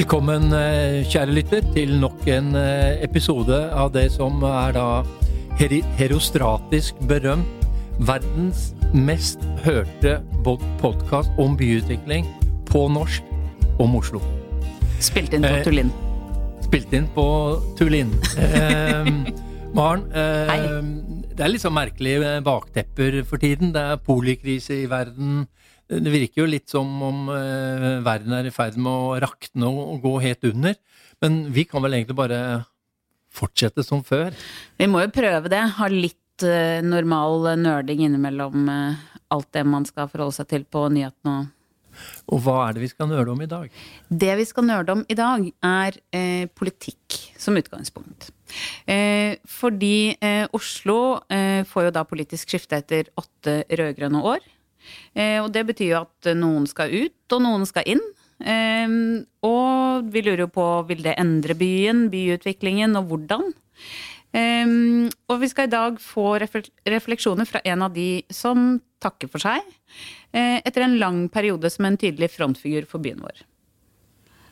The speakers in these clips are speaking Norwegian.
Velkommen, eh, kjære lytter, til nok en eh, episode av det som er da herostratisk berømt verdens mest hørte podkast om byutvikling på norsk om Oslo. Spilt inn på Eh, Tullin. Spilt inn på Tullin. Eh, Maren, eh, det er litt sånn merkelige baktepper for tiden. Det er polikrise i verden. Det virker jo litt som om eh, verden er i ferd med å rakne og, gå helt under. Men vi kan vel egentlig bare fortsette som før. Vi må jo prøve det. Ha litt eh, normal nerding innimellom eh, alt det man skal forholde seg til på nyhetene. og Og hva er det vi skal nøle om i dag? Det vi skal nøle om i dag, er eh, politikk som utgangspunkt. Eh, fordi eh, Oslo får jo da politisk skifte etter åtte rød-grønne år. Eh, og det betyr jo at noen skal ut, og noen skal inn. Eh, og vi lurer jo på vil det endre byen, byutviklingen, og hvordan? Eh, og vi skal i dag få refleksjoner fra en av de som takker for seg eh, etter en lang periode som en tydelig frontfigur for byen vår.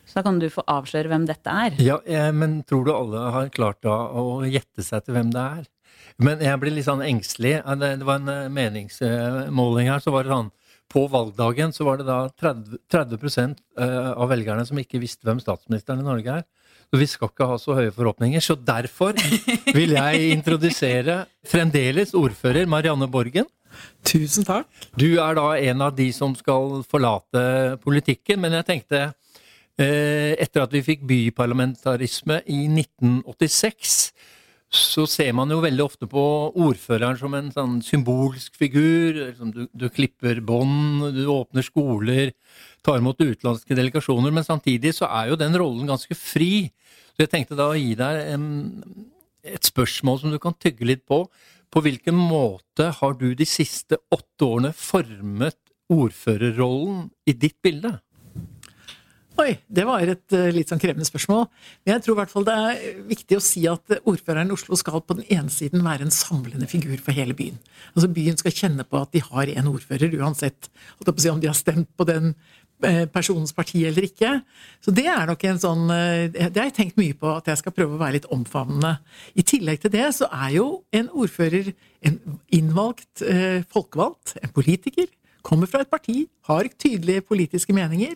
Så da kan du få avsløre hvem dette er. Ja, eh, men tror du alle har klart da å gjette seg til hvem det er? Men jeg blir litt sånn engstelig. Det det var en eh, meningsmåling her, så var det sånn På valgdagen så var det da 30, 30 eh, av velgerne som ikke visste hvem statsministeren i Norge er. Så vi skal ikke ha så høye forhåpninger. Så derfor vil jeg introdusere fremdeles ordfører Marianne Borgen. Tusen takk. Du er da en av de som skal forlate politikken, men jeg tenkte eh, etter at vi fikk byparlamentarisme i 1986, så ser man jo veldig ofte på ordføreren som en sånn symbolsk figur. liksom Du, du klipper bånd, du åpner skoler, tar imot utenlandske delegasjoner, men samtidig så er jo den rollen ganske fri. Så jeg tenkte da å gi deg en, et spørsmål som du kan tygge litt på. På hvilken måte har du de siste åtte årene formet ordførerrollen i ditt bilde? Oi, det var et eh, litt sånn krevende spørsmål. Men jeg tror i hvert fall det er viktig å si at ordføreren i Oslo skal på den ene siden være en samlende figur for hele byen. Altså Byen skal kjenne på at de har en ordfører, uansett si, om de har stemt på den eh, personens parti eller ikke. Så det er nok en sånn eh, Det har jeg tenkt mye på, at jeg skal prøve å være litt omfavnende. I tillegg til det så er jo en ordfører en innvalgt folkevalgt, en politiker. Kommer fra et parti, har tydelige politiske meninger.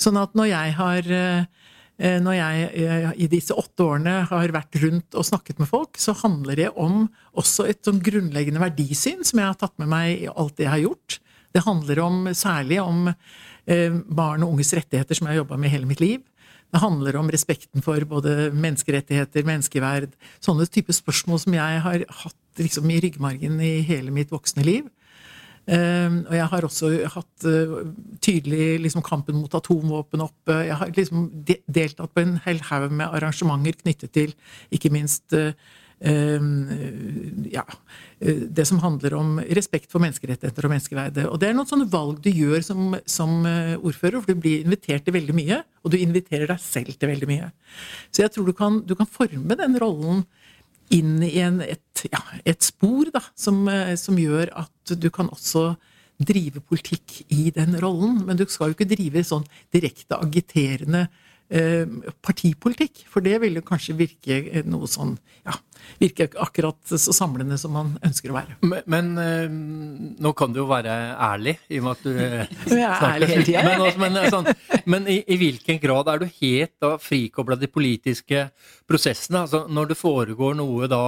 Sånn at når jeg har eh, når jeg eh, i disse åtte årene har vært rundt og snakket med folk, så handler det om også et sånn grunnleggende verdisyn som jeg har tatt med meg i alt det jeg har gjort. Det handler om, særlig om eh, barn og unges rettigheter, som jeg har jobba med hele mitt liv. Det handler om respekten for både menneskerettigheter, menneskeverd, sånne typer spørsmål som jeg har hatt liksom, i ryggmargen i hele mitt voksne liv. Um, og jeg har også hatt uh, tydelig liksom, kampen mot atomvåpen oppe. Jeg har liksom de deltatt på en hel haug med arrangementer knyttet til ikke minst uh, um, ja, uh, det som handler om respekt for menneskerettigheter og menneskeverdet. Og det er noen sånne valg du gjør som, som ordfører, for du blir invitert til veldig mye. Og du inviterer deg selv til veldig mye. Så jeg tror du kan, du kan forme den rollen inn i en, et, ja, et spor da, som, eh, som gjør at du kan også drive politikk i den rollen. Men du skal jo ikke drive sånn direkte agiterende eh, partipolitikk. For det vil jo kanskje virke eh, noe sånn ja, virke akkurat så samlende som man ønsker å være. Men, men eh, nå kan du jo være ærlig, i og med at du eh, jeg er snakker- ærlig hele tiden. Men, også, men, eh, sånn, men i, i hvilken grad er du helt da frikobla de politiske prosessene? Altså, når det foregår noe da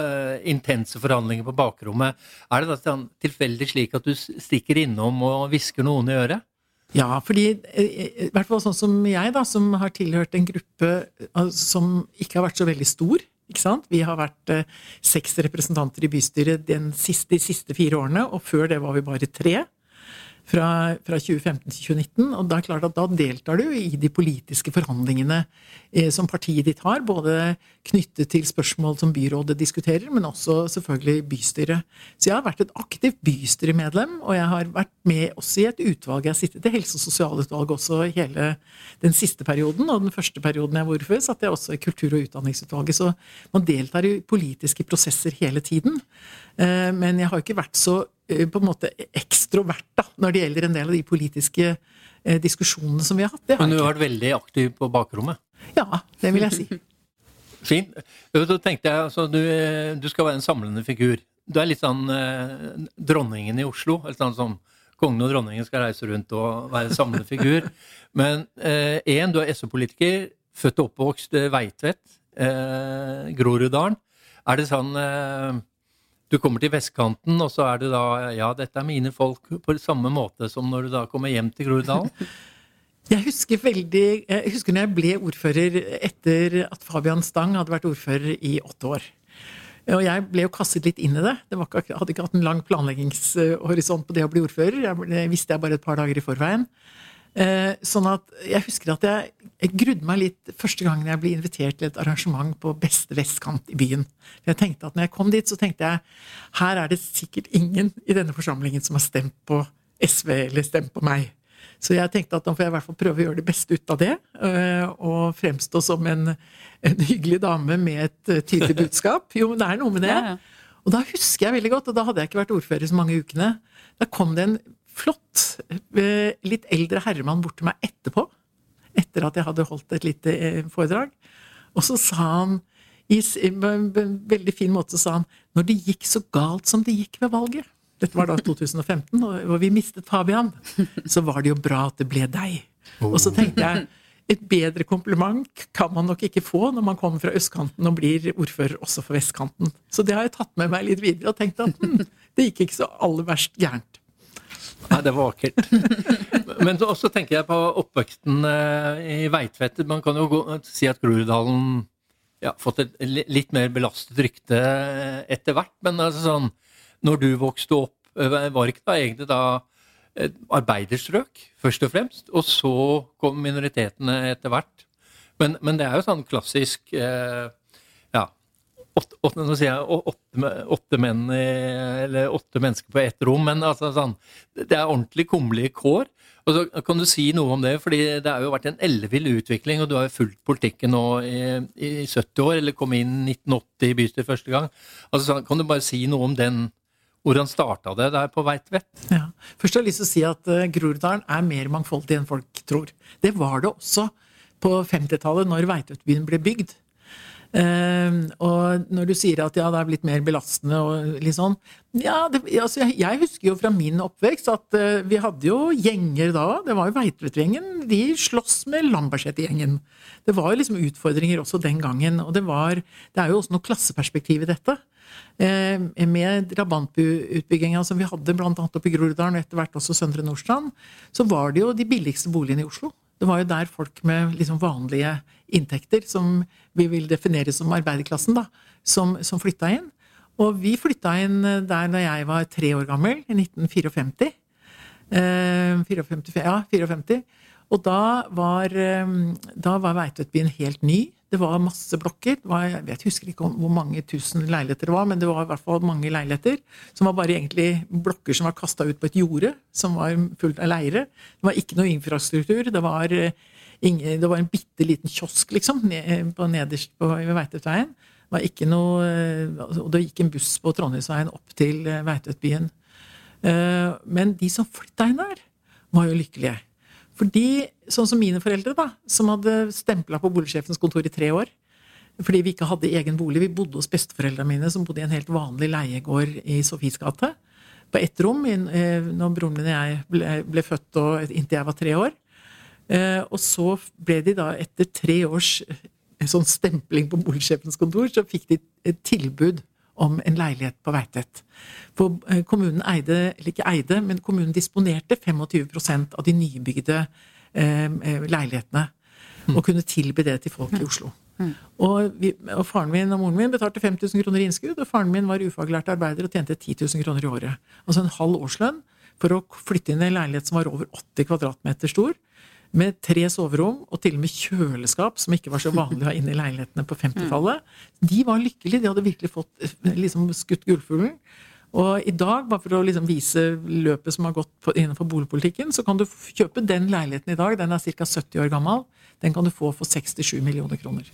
eh, intense forhandlinger på bakrommet, er det da sånn tilfeldig slik at du stikker innom og hvisker noen i øret? Ja, fordi eh, i hvert fall sånn som jeg, da, som har tilhørt en gruppe eh, som ikke har vært så veldig stor. Ikke sant? Vi har vært eh, seks representanter i bystyret den siste, de siste fire årene, og før det var vi bare tre. Fra, fra 2015 til 2019. Og da er det klart at da deltar du i de politiske forhandlingene eh, som partiet ditt har. Både knyttet til spørsmål som byrådet diskuterer, men også selvfølgelig bystyret. Så jeg har vært et aktivt bystyremedlem, og jeg har vært med også i et utvalg. Jeg har sittet i helse- og sosialutvalget også hele den siste perioden, og den første perioden jeg var ordfører, satt jeg også i kultur- og utdanningsutvalget. Så man deltar i politiske prosesser hele tiden. Eh, Men jeg har ikke vært så på en måte ekstrovert da, når det gjelder en del av de politiske eh, diskusjonene som vi har hatt. Har Men du har vært veldig aktiv på bakrommet. Ja, det vil jeg si. Fint. Da tenkte jeg, altså, du, du skal være en samlende figur. Du er litt sånn eh, dronningen i Oslo. Eller sånn som kongen og dronningen skal reise rundt og være samlende figur. Men én, eh, du er SO-politiker, født og oppvokst eh, Veitvet, eh, Groruddalen. Er det sånn eh, du kommer til vestkanten, og så er det da Ja, dette er mine folk, på samme måte som når du da kommer hjem til Groruddalen? Jeg husker veldig, jeg husker når jeg ble ordfører etter at Fabian Stang hadde vært ordfører i åtte år. Og jeg ble jo kastet litt inn i det. det ikke, hadde ikke hatt en lang planleggingshorisont på det å bli ordfører. Jeg, det visste jeg bare et par dager i forveien. Eh, sånn at jeg husker at jeg, jeg grudde meg litt første gangen jeg ble invitert til et arrangement på beste vestkant i byen. Jeg tenkte at når jeg kom dit, så tenkte jeg her er det sikkert ingen i denne forsamlingen som har stemt på SV eller stemt på meg. Så jeg tenkte at da får jeg i hvert fall prøve å gjøre det beste ut av det. øh, Og fremstå som en, en hyggelig dame med et øh, tydelig budskap. Jo, men det er noe med det. Og da husker jeg veldig godt, og da hadde jeg ikke vært ordfører så mange ukene, da kom det en flott, øh, litt eldre herremann bort til meg etterpå. Etter at jeg hadde holdt et lite øh, foredrag. Og så sa han i en veldig fin måte sa han når det gikk så galt som det gikk ved valget Dette var da 2015, og og vi mistet Fabian. Så var det jo bra at det ble deg. Og så tenkte jeg et bedre kompliment kan man nok ikke få når man kommer fra østkanten og blir ordfører også for vestkanten. Så det har jeg tatt med meg litt videre og tenkt at hm, det gikk ikke så aller verst gærent. Nei, det var vakkert. Men så- også tenker jeg på oppveksten eh, i Veitvet. Man kan jo gå, si at Groruddalen ja, fått et litt mer belastet rykte eh, etter hvert. Men altså sånn, når du vokste opp, eh, var ikke da egentlig da arbeiderstrøk, først og fremst? Og så kom minoritetene etter hvert. Men, men det er jo sånn klassisk eh, åtte, åtte, nå sier jeg åtte, åtte menn eller åtte mennesker på ett rom, men altså sånn, det er ordentlig kummerlige kår. Og så Kan du si noe om det? Fordi det har jo vært en ellevill utvikling, og du har jo fulgt politikken nå i, i 70 år, eller kom inn 1980 i bystyret første gang. Altså, sånn, kan du bare si noe om den, hvordan starta det der på Veitvet? Ja. Først har jeg lyst til å si at uh, Groruddalen er mer mangfoldig enn folk tror. Det var det også på 50-tallet, når Veitvetbyen ble bygd. Eh, og når du sier at ja, det er blitt mer belastende og litt sånn Ja, det, altså, jeg, jeg husker jo fra min oppvekst at eh, vi hadde jo gjenger da. Det var jo Veitvet-gjengen. De sloss med Lambertseter-gjengen. Det var jo liksom utfordringer også den gangen. Og det var Det er jo også noe klasseperspektiv i dette. Eh, med drabantutbygginga som vi hadde bl.a. oppe i Groruddalen og etter hvert også Søndre Nordstrand, så var det jo de billigste boligene i Oslo. Det var jo der folk med liksom vanlige inntekter, som vi vil definere som arbeiderklassen, da, som, som flytta inn. Og vi flytta inn der da jeg var tre år gammel, i 1954. Eh, 54, ja, 54. Og da var, eh, da var Veitvetbyen helt ny. Det var masse blokker. Var, jeg vet, husker ikke om hvor mange tusen leiligheter det var, men det var i hvert fall mange leiligheter. Som var bare egentlig blokker som var kasta ut på et jorde, som var fullt av leire. Det var ikke noe infrastruktur. Det var, eh, ingen, det var en bitte liten kiosk, liksom, ned, på nederst på Veitvetveien. Det noe eh, Og det gikk en buss på Trondheimsveien opp til eh, Veitvetbyen. Eh, Men de som flytta inn der, var jo lykkelige. Fordi, sånn som mine foreldre, da, som hadde stempla på boligsjefens kontor i tre år fordi vi ikke hadde egen bolig. Vi bodde hos besteforeldrene mine, som bodde i en helt vanlig leiegård i Sofies gate. På ett rom eh, når broren min og jeg ble, ble født og inntil jeg var tre år. Eh, Og så ble de da, etter tre års eh, sånn stempling på boligsjefens kontor, så fikk de et tilbud om en leilighet på Veitvet. For eh, kommunen eide, eller ikke eide, men kommunen disponerte 25% av de nybygde eh, eh, leilighetene. Og kunne tilby det til folk i Oslo. Og, vi, og faren min og moren min betalte 5000 kroner i innskudd, og faren min var ufaglært arbeider og tjente 10 000 kroner i året. Altså en halv årslønn for å flytte inn i en leilighet som var over 80 kvadratmeter stor. Med tre soverom og til og med kjøleskap, som ikke var så vanlig å ha inne i leilighetene på 50-tallet. De var lykkelige. De hadde virkelig fått eh, liksom, skutt gullfuglen. Og i dag, bare for å liksom vise løpet som har gått på, innenfor boligpolitikken, så kan du kjøpe den leiligheten i dag. Den er ca. 70 år gammel. Den kan du få for 67 millioner kroner.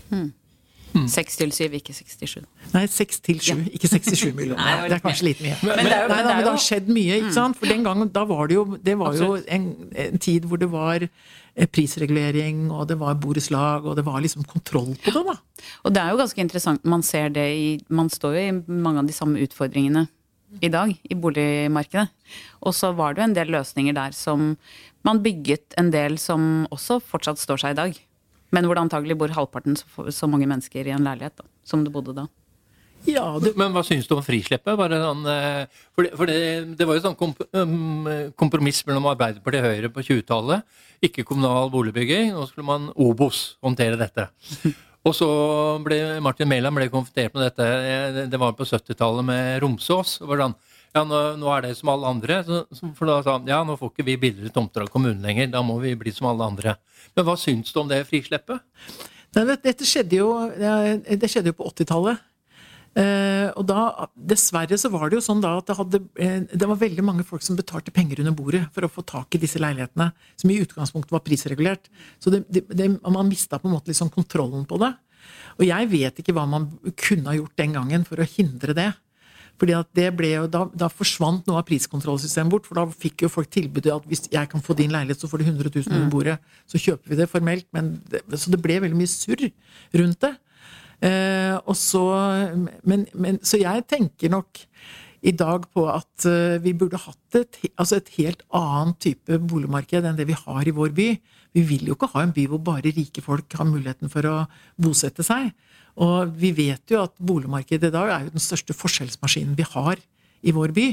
Seks til syv, ikke 67. Nei, 6 til 7, ikke 67 millioner. Nei, det er kanskje litt mye. Men det er jo- Nei, da, men det har skjedd mye, ikke sant? For den gangen, da var det jo, det var jo en, en tid hvor det var eh, prisregulering, og det var borettslag, og det var liksom kontroll på det, da. Og det er jo ganske interessant, man ser det i Man står jo i mange av de samme utfordringene i dag i boligmarkedet. Og så var det jo en del løsninger der som Man bygget en del som også fortsatt står seg i dag. Men hvor det antagelig bor halvparten så, så mange mennesker i en leilighet da, som det bodde da. Ja, det, Men hva syns du om frislippet? Var det sånn, eh, for det, for det, det var jo sånn komp kompromiss mellom Arbeiderpartiet og Høyre på 20-tallet. Ikke kommunal boligbygging. Nå skulle man Obos håndtere dette. Og så ble Martin Mæland konfrontert med dette. eh, Det var på 70-tallet med Romsås. Sånn, ja, nå, nå er det som alle andre. Så, for da sa han ja, nå får ikke vi billigere tomter av kommunen lenger. Da må vi bli som alle andre. Men hva syns du om det frislippet? Nei, dette skjedde jo, det skjedde jo på 80-tallet. Eh, og da, dessverre så var det jo sånn da at det, hadde, eh, det var veldig mange folk som betalte penger under bordet for å få tak i disse leilighetene, som i utgangspunktet var prisregulert. Så det, det, man mista på en måte sånn kontrollen på det. Og jeg vet ikke hva man kunne ha gjort den gangen for å hindre det. Fordi at det ble jo, da, da forsvant noe av priskontrollsystemet bort, for da fikk jo folk tilbudet at hvis jeg kan få din leilighet, så får du 100 000 under bordet. Så kjøper vi det formelt. Men det, så det ble veldig mye surr rundt det. Eh, og så, men, men, så jeg tenker nok i dag på at eh, vi burde hatt et, altså et helt annet type boligmarked enn det vi har i vår by. Vi vil jo ikke ha en by hvor bare rike folk har muligheten for å bosette seg. Og vi vet jo at boligmarkedet i dag er jo den største forskjellsmaskinen vi har i vår by.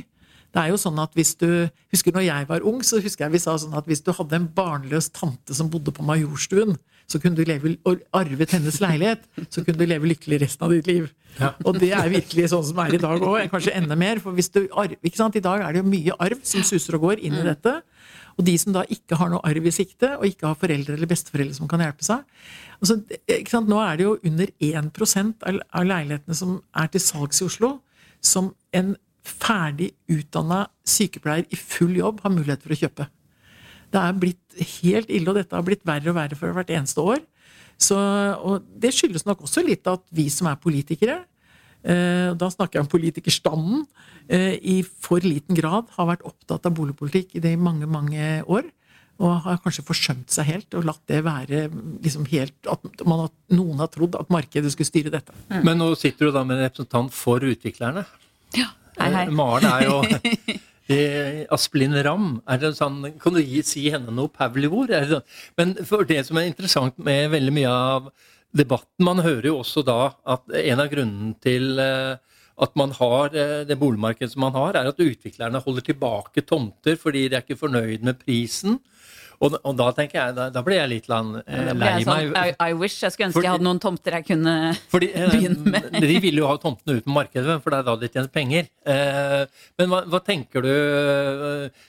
Det er jo sånn at hvis du, husker når jeg var ung, så husker jeg vi sa sånn at hvis du hadde en barnløs tante som bodde på Majorstuen, så kunne du leve, og arvet hennes leilighet, så kunne du leve lykkelig resten av ditt liv. Og det er virkelig sånn som er i dag òg, kanskje enda mer. For hvis du arv, ikke sant? I dag er det jo mye arv som suser og går inn i dette. Og de som da ikke har noe arv i sikte, og ikke har foreldre eller besteforeldre som kan hjelpe seg altså? Nå er det jo under 1 av av leilighetene som er til salgs i Oslo, som en ferdig utdanna sykepleier i full jobb har mulighet for å kjøpe. Det er blitt helt ille, og dette har blitt verre og verre for hvert eneste år. Så, og det skyldes nok også litt at vi som er politikere, eh, da snakker jeg om politikerstanden, eh, i for liten grad har vært opptatt av boligpolitikk i det i mange, mange år. Og har kanskje forsømt seg helt og latt det være liksom helt At man, har- noen har trodd at markedet skulle styre dette. Men nå sitter du da med en representant for utviklerne. Ja, hei, hei. Eh, Maren er jo eh, Asplin Ramm. Sånn, kan du gi, si henne noe Pavli-ord? Er sånn? Men for det som er interessant med veldig mye av debatten Man hører jo også da at en av grunnene til eh, at man har eh, det boligmarkedet som man har, er at utviklerne holder tilbake tomter fordi de er ikke fornøyd med prisen. Og, og da tenker jeg, da, da blir jeg litt land, eh, lei jeg sånn, meg. I, I wish. Jeg skulle ønske Fordi- jeg hadde noen tomter jeg kunne Fordi, eh, begynne med. de vil jo ha tomtene ut på markedet, for det er da de tjener penger. Eh, men hva, hva tenker du eh,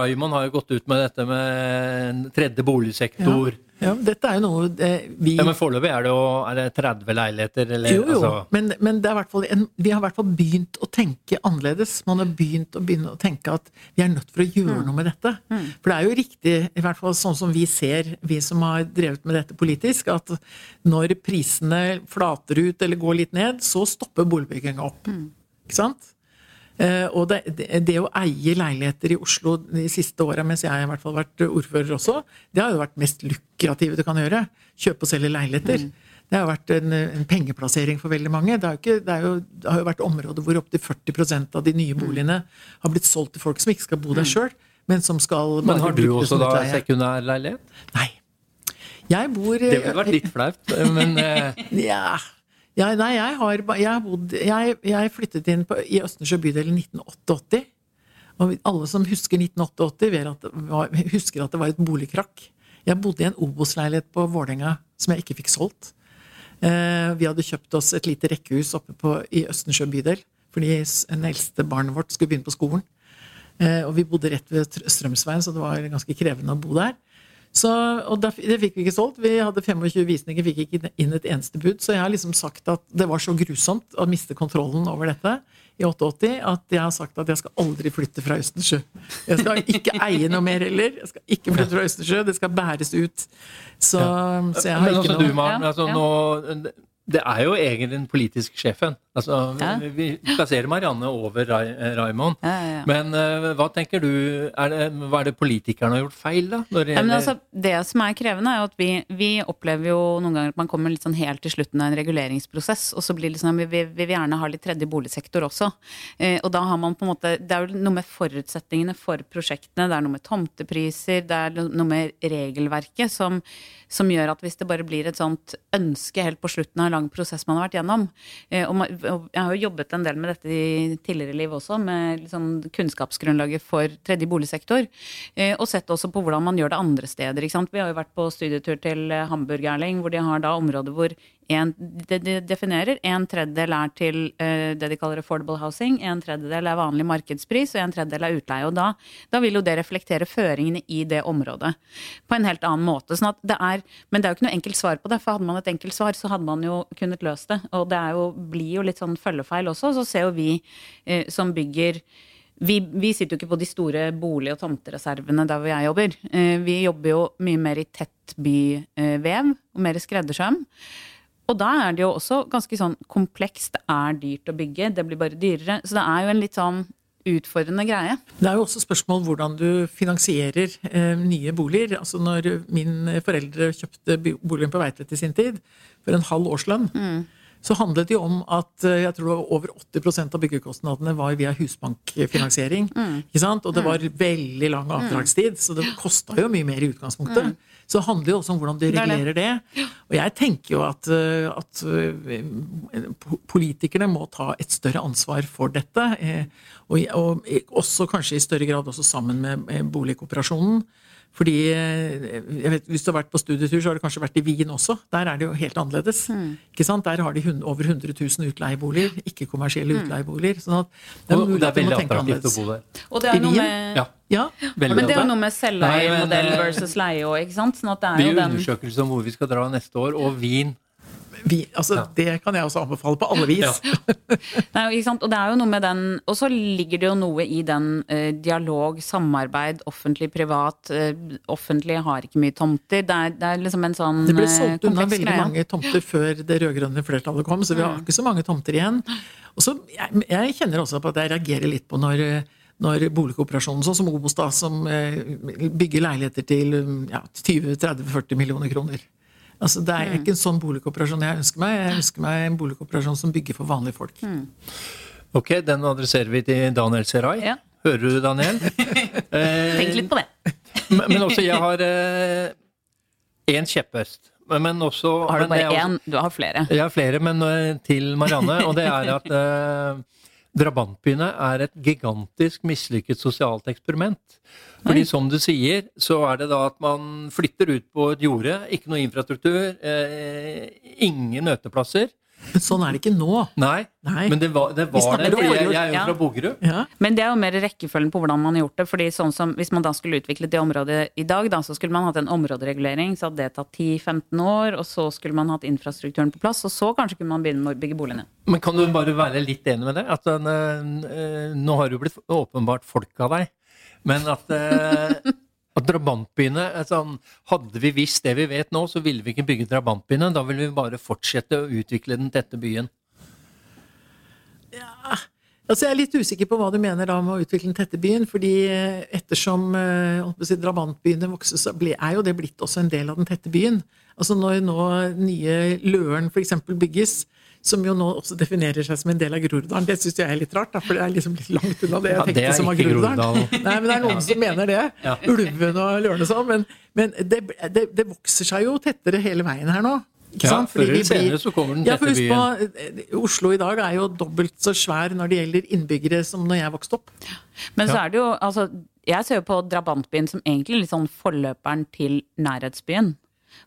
Raymond har jo gått ut med dette med en tredje boligsektor. Ja. Ja, dette er jo noe eh, vi Men foreløpig er det jo er det 30 leiligheter, eller Jo, jo, altså men, men det er i hvert fall en, vi har i hvert fall begynt å tenke annerledes. Man har begynt å begynne å tenke at vi er nødt for å gjøre Mm. noe med dette. For det er jo riktig, i hvert fall sånn som vi ser, vi som har drevet med dette politisk, at når prisene flater ut eller går litt ned, så stopper boligbygginga opp. Mm. Ikke sant? Eh, og det, det, å eie leiligheter i Oslo de siste åra, mens jeg i hvert fall har vært ordfører også, det har jo vært mest lukrative du kan gjøre. Kjøpe og selge leiligheter. Det har vært en, en pengeplassering for veldig mange. Det, er jo ikke, det, jo, det har jo vært områder hvor opptil 40% av de nye boligene har blitt solgt til folk som ikke skal bo der sjøl, men som skal Men har du også da sekundærleilighet? Nei. Jeg bor Det ville vært litt flaut, men eh, Ja. Ja nei, jeg har, jeg bodd Jeg, jeg flyttet inn på, i Østensjø bydel i 1988. Og alle som husker 1988, at husker at det var et boligkrakk. Jeg bodde i en Obos-leilighet på Vålerenga som jeg ikke fikk solgt. Eh, vi hadde kjøpt oss et lite rekkehus oppe på, i Østensjø bydel. Fordi en eldste barnet vårt skulle begynne på skolen. Eh, og vi bodde rett ved Tr- Strømsveien, så det var ganske krevende å bo der. Så, og det fikk vi ikke solgt. Vi hadde 25 visninger, fikk ikke inn et eneste bud. Så jeg har liksom sagt at det var så grusomt å miste kontrollen over dette i 88 at jeg har sagt at jeg skal aldri flytte fra Østensjø. Jeg skal ikke eie noe mer heller. Jeg skal ikke flytte fra Østensjø. Det skal bæres ut. Så, så jeg har Men ikke noe du, Maren. Ja, Altså, nå, det er jo egentlig den politiske sjefen. Altså, Ja. vi, plasserer Marianne over Ra eh, Raymond. Ja, ja. Men uh, hva tenker du, er det, hva er det politikerne har gjort feil, da? Det Ja, men altså, det som er krevende, er at vi, vi opplever jo noen ganger at man kommer litt sånn helt til slutten av en reguleringsprosess, og så blir det sånn at vi, vi vil gjerne ha litt tredje boligsektor også. Eh, og da har man på en måte Det er jo noe med forutsetningene for prosjektene, det er noe med tomtepriser, det er noe med regelverket som, som gjør at hvis det bare blir et sånt ønske helt på slutten av lang prosess man har vært gjennom eh, og, Jeg har jo jobbet en del med dette i tidligere liv også, med liksom kunnskapsgrunnlaget for tredje boligsektor. eh, Og sett også på hvordan man gjør det andre steder. Vi har jo vært på studietur til Hamburg, Erling, hvor de har da områder hvor en, det de definerer en tredjedel er til uh, det de kaller affordable housing, en tredjedel er vanlig markedspris, og en tredjedel er utleie. Og da, da vil jo det reflektere føringene i det området på en helt annen måte. Sånn det er, men det er jo ikke noe enkelt svar på det, for hadde man et enkelt svar, så hadde man jo kunnet løst det. Og det jo, blir jo litt sånn følgefeil også. Så ser jo vi uh, som bygger vi, vi sitter jo ikke på de store bolig- og tomtereservene der hvor jeg jobber. Uh, Vi jobber jo mye mer i tett byvev og mer skreddersøm. Og da er det jo også ganske sånn komplekst. Det er dyrt å bygge, det blir bare dyrere. Så det er jo en litt sånn utfordrende greie. Det er jo også spørsmål hvordan du finansierer eh, nye boliger. Altså når mine foreldre kjøpte boligen på Veitvet i sin tid, for en halv årslønn, så handlet det jo om at eh, jeg tror over 80% av byggekostnadene var via husbankfinansiering. Ikke sant? Og det var veldig lang avdragstid, så det kosta jo mye mer i utgangspunktet. Så det handler jo også om hvordan du er det. regulerer det. Og jeg tenker jo at, eh, at eh, politikerne må ta et større ansvar for dette. Og, og også kanskje i større grad også sammen med med boligkooperasjonen. Fordi eh, jeg vet, Hvis du har vært på studietur, så har du kanskje vært i Wien også. Der er det jo helt annerledes. Ikke sant? Der har de over 100 000 utleieboliger, ikke-kommersielle utleieboliger. sånn at det er Og mulig det er at vi må veldig tenke attraktivt å bo der. Og det er noe med Ja, Ja, ja. Men det er jo noe med men, eh, versus leie òg, ikke sant? Sånn at det Det er jo jo den undersøkelser om hvor vi skal dra neste år, og Wien. Vi, altså, Ja. Det kan jeg også anbefale på alle vis. Ja. Nei, ikke sant? Og det er jo noe med den Og så ligger det jo noe i den uh, dialog, samarbeid, offentlig-privat. Uh, offentlig har ikke mye tomter. Det er, det er liksom en sånn Det ble eh, solgt unna veldig greie. mange tomter før det rød-grønne flertallet kom, så vi har ikke så mange tomter igjen. Og så, jeg, jeg kjenner også på at jeg reagerer litt på når, når boligkooperasjonen, sånn som Obos, da, som eh, bygger leiligheter til ja, 20-30-40 millioner kroner. Altså, det er ikke en sånn boligkooperasjon jeg ønsker meg. Jeg ønsker meg en boligkooperasjon som bygger for vanlige folk. Ok, den adresserer vi til Daniel Serai. Ja. Hører du, Daniel? Eh, Tenk litt på det. men, men også, jeg har én kjepphest. Men, men også Har du men bare én? Du har flere. Jeg har flere, men eh, til Marianne. Og det er at eh, drabantbyene er et gigantisk mislykket sosialt eksperiment. Fordi som du sier, så er det da at man flytter ut på et jorde, ikke noe infrastruktur, eh, ingen møteplasser. Sånn er det ikke nå. Nei, Nei. men det var det. Var det jeg, jeg er jo Ja. fra Bogerud. Ja. Men det er jo mer rekkefølgen på hvordan man har gjort det. fordi sånn som Hvis man da skulle utviklet det området i dag, da, så skulle man hatt en områderegulering. Så hadde det tatt 10-15 år, og så skulle man hatt infrastrukturen på plass. Og så kanskje kunne man begynne med å bygge boligene. Men kan du bare være litt enig med det? At den, øh, nå har jo blitt åpenbart folk av deg, men at, eh, at drabantbyene er sånn, Hadde vi visst det vi vet nå, så ville vi ikke bygge drabantbyene. Da ville vi bare fortsette å utvikle den tette byen. Ja. Altså jeg er litt usikker på hva du mener da med å utvikle den tette byen. fordi eh, ettersom eh, si, drabantbyene vokser, så ble- er jo det blitt også en del av den tette byen. Altså Når nå nye Løren f.eks. bygges, som jo nå også definerer seg som en del av Groruddalen, det syns jeg er litt rart, da, for det er liksom litt langt unna det jeg Ja, tenkte det som var Groruddalen. Nei, men det er noen som mener det. Ja. Ulven og Løren og sånn. Men, men det, det, det vokser seg jo tettere hele veien her nå. Ikke Ja, før eller senere så kommer den ja, for husk på, eh, Oslo i dag er jo dobbelt så svær når det gjelder innbyggere som når jeg vokste opp. Men så er det jo altså Jeg ser jo på drabantbyen som egentlig litt sånn forløperen til nærhetsbyen.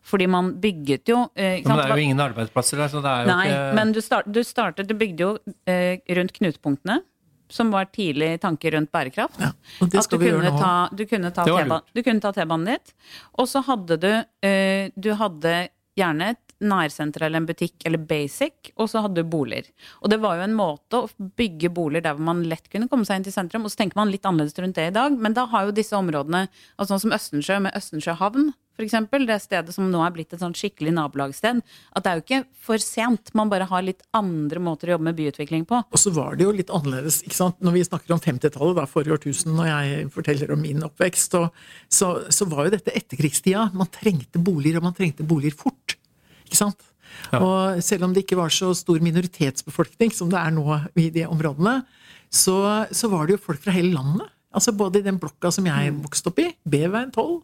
Fordi man bygget jo eh, Men det er jo ingen arbeidsplasser der, så det er jo Nei, ikke men du, start, du startet Du bygde jo eh, rundt knutepunktene. Som var tidlig tanke rundt bærekraft. Ja, og det skal du vi gjøre nå. ta, du kunne ta T-banen dit. Og så hadde du eh, Du hadde gjerne et nærsenter eller en butikk eller basic, og så hadde du boliger. Og det var jo en måte å bygge boliger der hvor man lett kunne komme seg inn til sentrum. Og så tenker man litt annerledes rundt det i dag, men da har jo disse områdene, altså sånn som Østensjø med Østensjø havn, f.eks., det stedet som nå er blitt et sånn skikkelig nabolagssted, at det er jo ikke for sent. Man bare har litt andre måter å jobbe med byutvikling på. Og så var det jo litt annerledes. ikke sant? Når vi snakker om 50-tallet, da, forrige årtusen, når jeg forteller om min oppvekst, og, så, så, var jo dette etterkrigstida. Man trengte boliger, og man trengte boliger fort. Ikke sant? Ja. Og selv om det ikke var så stor minoritetsbefolkning som det er nå i de områdene, så, så var det jo folk fra hele landet Altså Både i den blokka som jeg mm. vokste opp i, B-veien 12,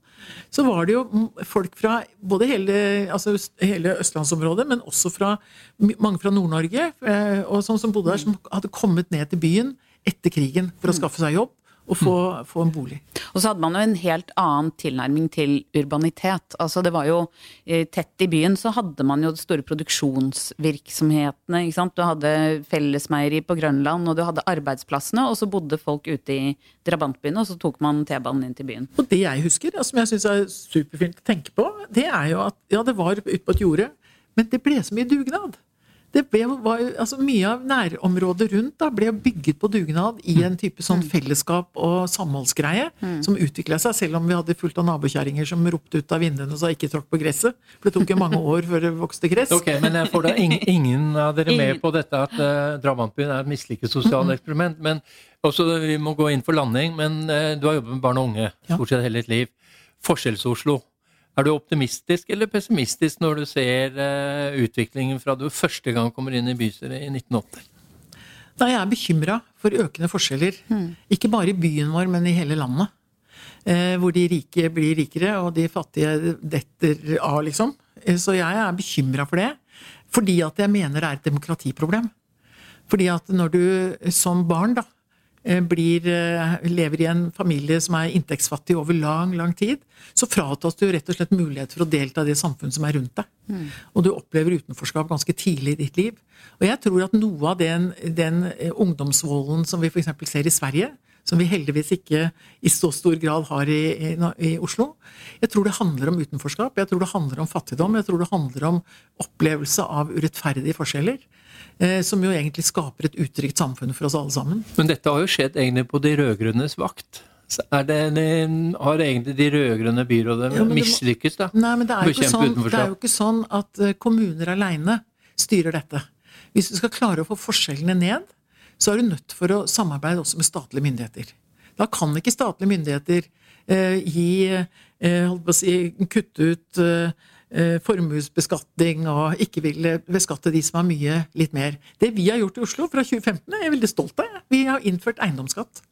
så var det jo folk fra både hele, altså hele østlandsområdet, men også fra mange fra Nord-Norge, eh, og sånn som bodde der, som hadde kommet ned til byen etter krigen for å mm. skaffe seg jobb å få, få, en bolig. Og så hadde man jo en helt annen tilnærming til urbanitet. Altså det var jo eh, Tett i byen så hadde man jo de store produksjonsvirksomhetene. ikke sant? Du hadde fellesmeieri på Grønland, og du hadde arbeidsplassene, og så bodde folk ute i drabantbyene, og så tok man T-banen inn til byen. Og det jeg husker, som jeg syns er superfint å tenke på, det er jo at ja, det var ute på et jorde, men det ble så mye dugnad det ble, var, altså Mye av nærområdet rundt da, ble bygget på dugnad i en type sånn mm. fellesskap og samholdsgreie mm. som utvikla seg, selv om vi hadde fullt av nabokjerringer som ropte ut av vinduene og sa 'ikke tråkk på gresset'. For det tok jo mange år før det vokste gress. Ok, Men jeg får da ingen, ingen av dere med på dette at uh, Drabantbyen er et mislykket sosialt eksperiment. men også, Vi må gå inn for landing, men uh, du har jobbet med barn og unge stort sett hele ditt liv. Forskjells-Oslo. Er du optimistisk eller pessimistisk når du ser uh, utviklingen fra du første gang kommer inn i bystyret i 1980? Nei, jeg er bekymra for økende forskjeller. Mm. Ikke bare i byen vår, men i hele landet. Eh, hvor de rike blir rikere, og de fattige detter av, liksom. Eh, så jeg er bekymra for det. Fordi at jeg mener det er et demokratiproblem. Fordi at når du som barn da, blir, eh, lever i en familie som er inntektsfattig over lang, lang tid, så fratas du rett og slett mulighet for å delta i det samfunnet som er rundt deg. Mm. Og du opplever utenforskap ganske tidlig i ditt liv. Og jeg tror at noe av den, den eh, ungdomsvolden som vi f.eks. ser i Sverige, som vi heldigvis ikke i så stor grad har i, i, i, Oslo. Jeg tror det handler om utenforskap, jeg tror det handler om fattigdom, jeg tror det handler om opplevelse av urettferdige forskjeller. Eh, som jo egentlig skaper et utrygt samfunn for oss alle sammen. Men dette har jo skjedd egentlig på de rød-grønnes vakt. Det, har egentlig de rød-grønne byrådene ja, mislykkes da? Nei, men det er, sånn, det er, jo ikke sånn, at eh, kommuner aleine styrer dette. Hvis du skal klare å få forskjellene ned, så er du nødt for å samarbeide også med statlige myndigheter. Da kan ikke statlige myndigheter eh, gi eh, si, kutte ut Eh, formuesbeskatning og ikke vil beskatte de som har mye litt mer. Det vi har gjort i Oslo fra 2015, er veldig stolt av. Vi har innført eiendomsskatt.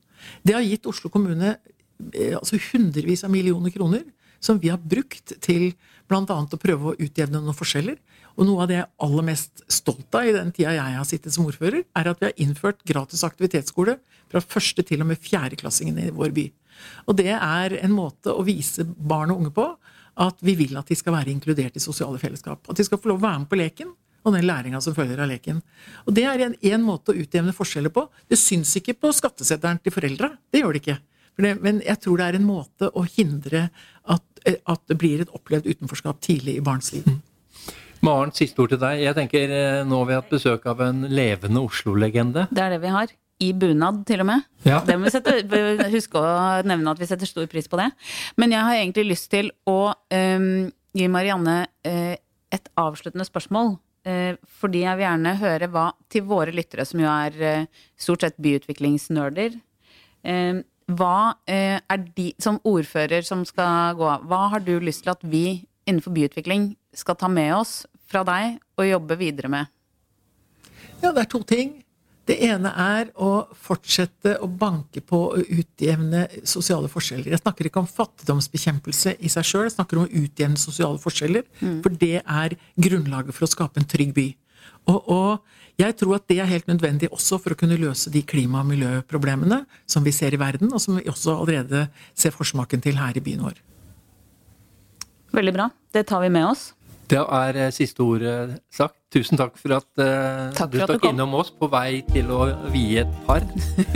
Det har gitt Oslo kommune eh, altså hundrevis av millioner kroner som vi har brukt til bl.a. å prøve å utjevne noen forskjeller. Og noe av det jeg er aller mest stolt av i den tida jeg har sittet som ordfører, er at vi har innført gratis aktivitetsskole fra første til og med fjerdeklassingene i vår by. Og det er en måte å vise barn og unge på at vi vil at de skal være inkludert i sosiale fellesskap. At de skal få lov å være med på leken og den læringa som følger av leken. Og Det er en, en, måte å utjevne forskjeller på. Det syns ikke på skatteseddelen til foreldra. Det gjør det ikke. Det, men jeg tror det er en måte å hindre at, at det blir et opplevd utenforskap tidlig i barns liv. Maren, siste ord til deg. Jeg tenker eh, Nå har vi hatt besøk av en levende Oslo-legende. Det er det vi har i bunad, til og med. Ja. Det må vi sette, huske å nevne at vi setter stor pris på det. Men jeg har egentlig lyst til å um, gi Marianne uh, et avsluttende spørsmål. Uh, fordi jeg vil gjerne høre hva til våre lyttere, som jo er uh, stort sett byutviklingsnerder Hva er de, som ordfører som skal gå av, hva har du lyst til at vi innenfor byutvikling skal ta med oss fra deg og jobbe videre med? Ja, det er to ting. Det ene er å fortsette å banke på og utjevne sosiale forskjeller. Jeg snakker ikke om fattigdomsbekjempelse i seg sjøl, jeg snakker om å utjevne sosiale forskjeller. Mm. For det er grunnlaget for å skape en trygg by. Og, og, jeg tror at det er helt nødvendig også for å kunne løse de klima- og miljøproblemene som vi ser i verden, og som vi også allerede ser forsmaken til her i byen vår. Veldig bra. Det tar vi med oss. Det er eh, siste ordet sagt. Tusen takk for at uh, takk du stakk innom oss på vei til å vie et par.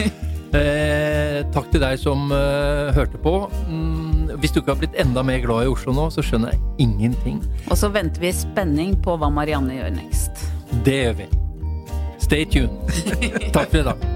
eh, takk til deg som uh, hørte på. Mm, hvis du ikke har blitt enda mer glad i Oslo nå, så skjønner jeg ingenting. Og så venter vi i spenning på hva Marianne gjør next. Det gjør vi. Stay tuned. Takk for i dag.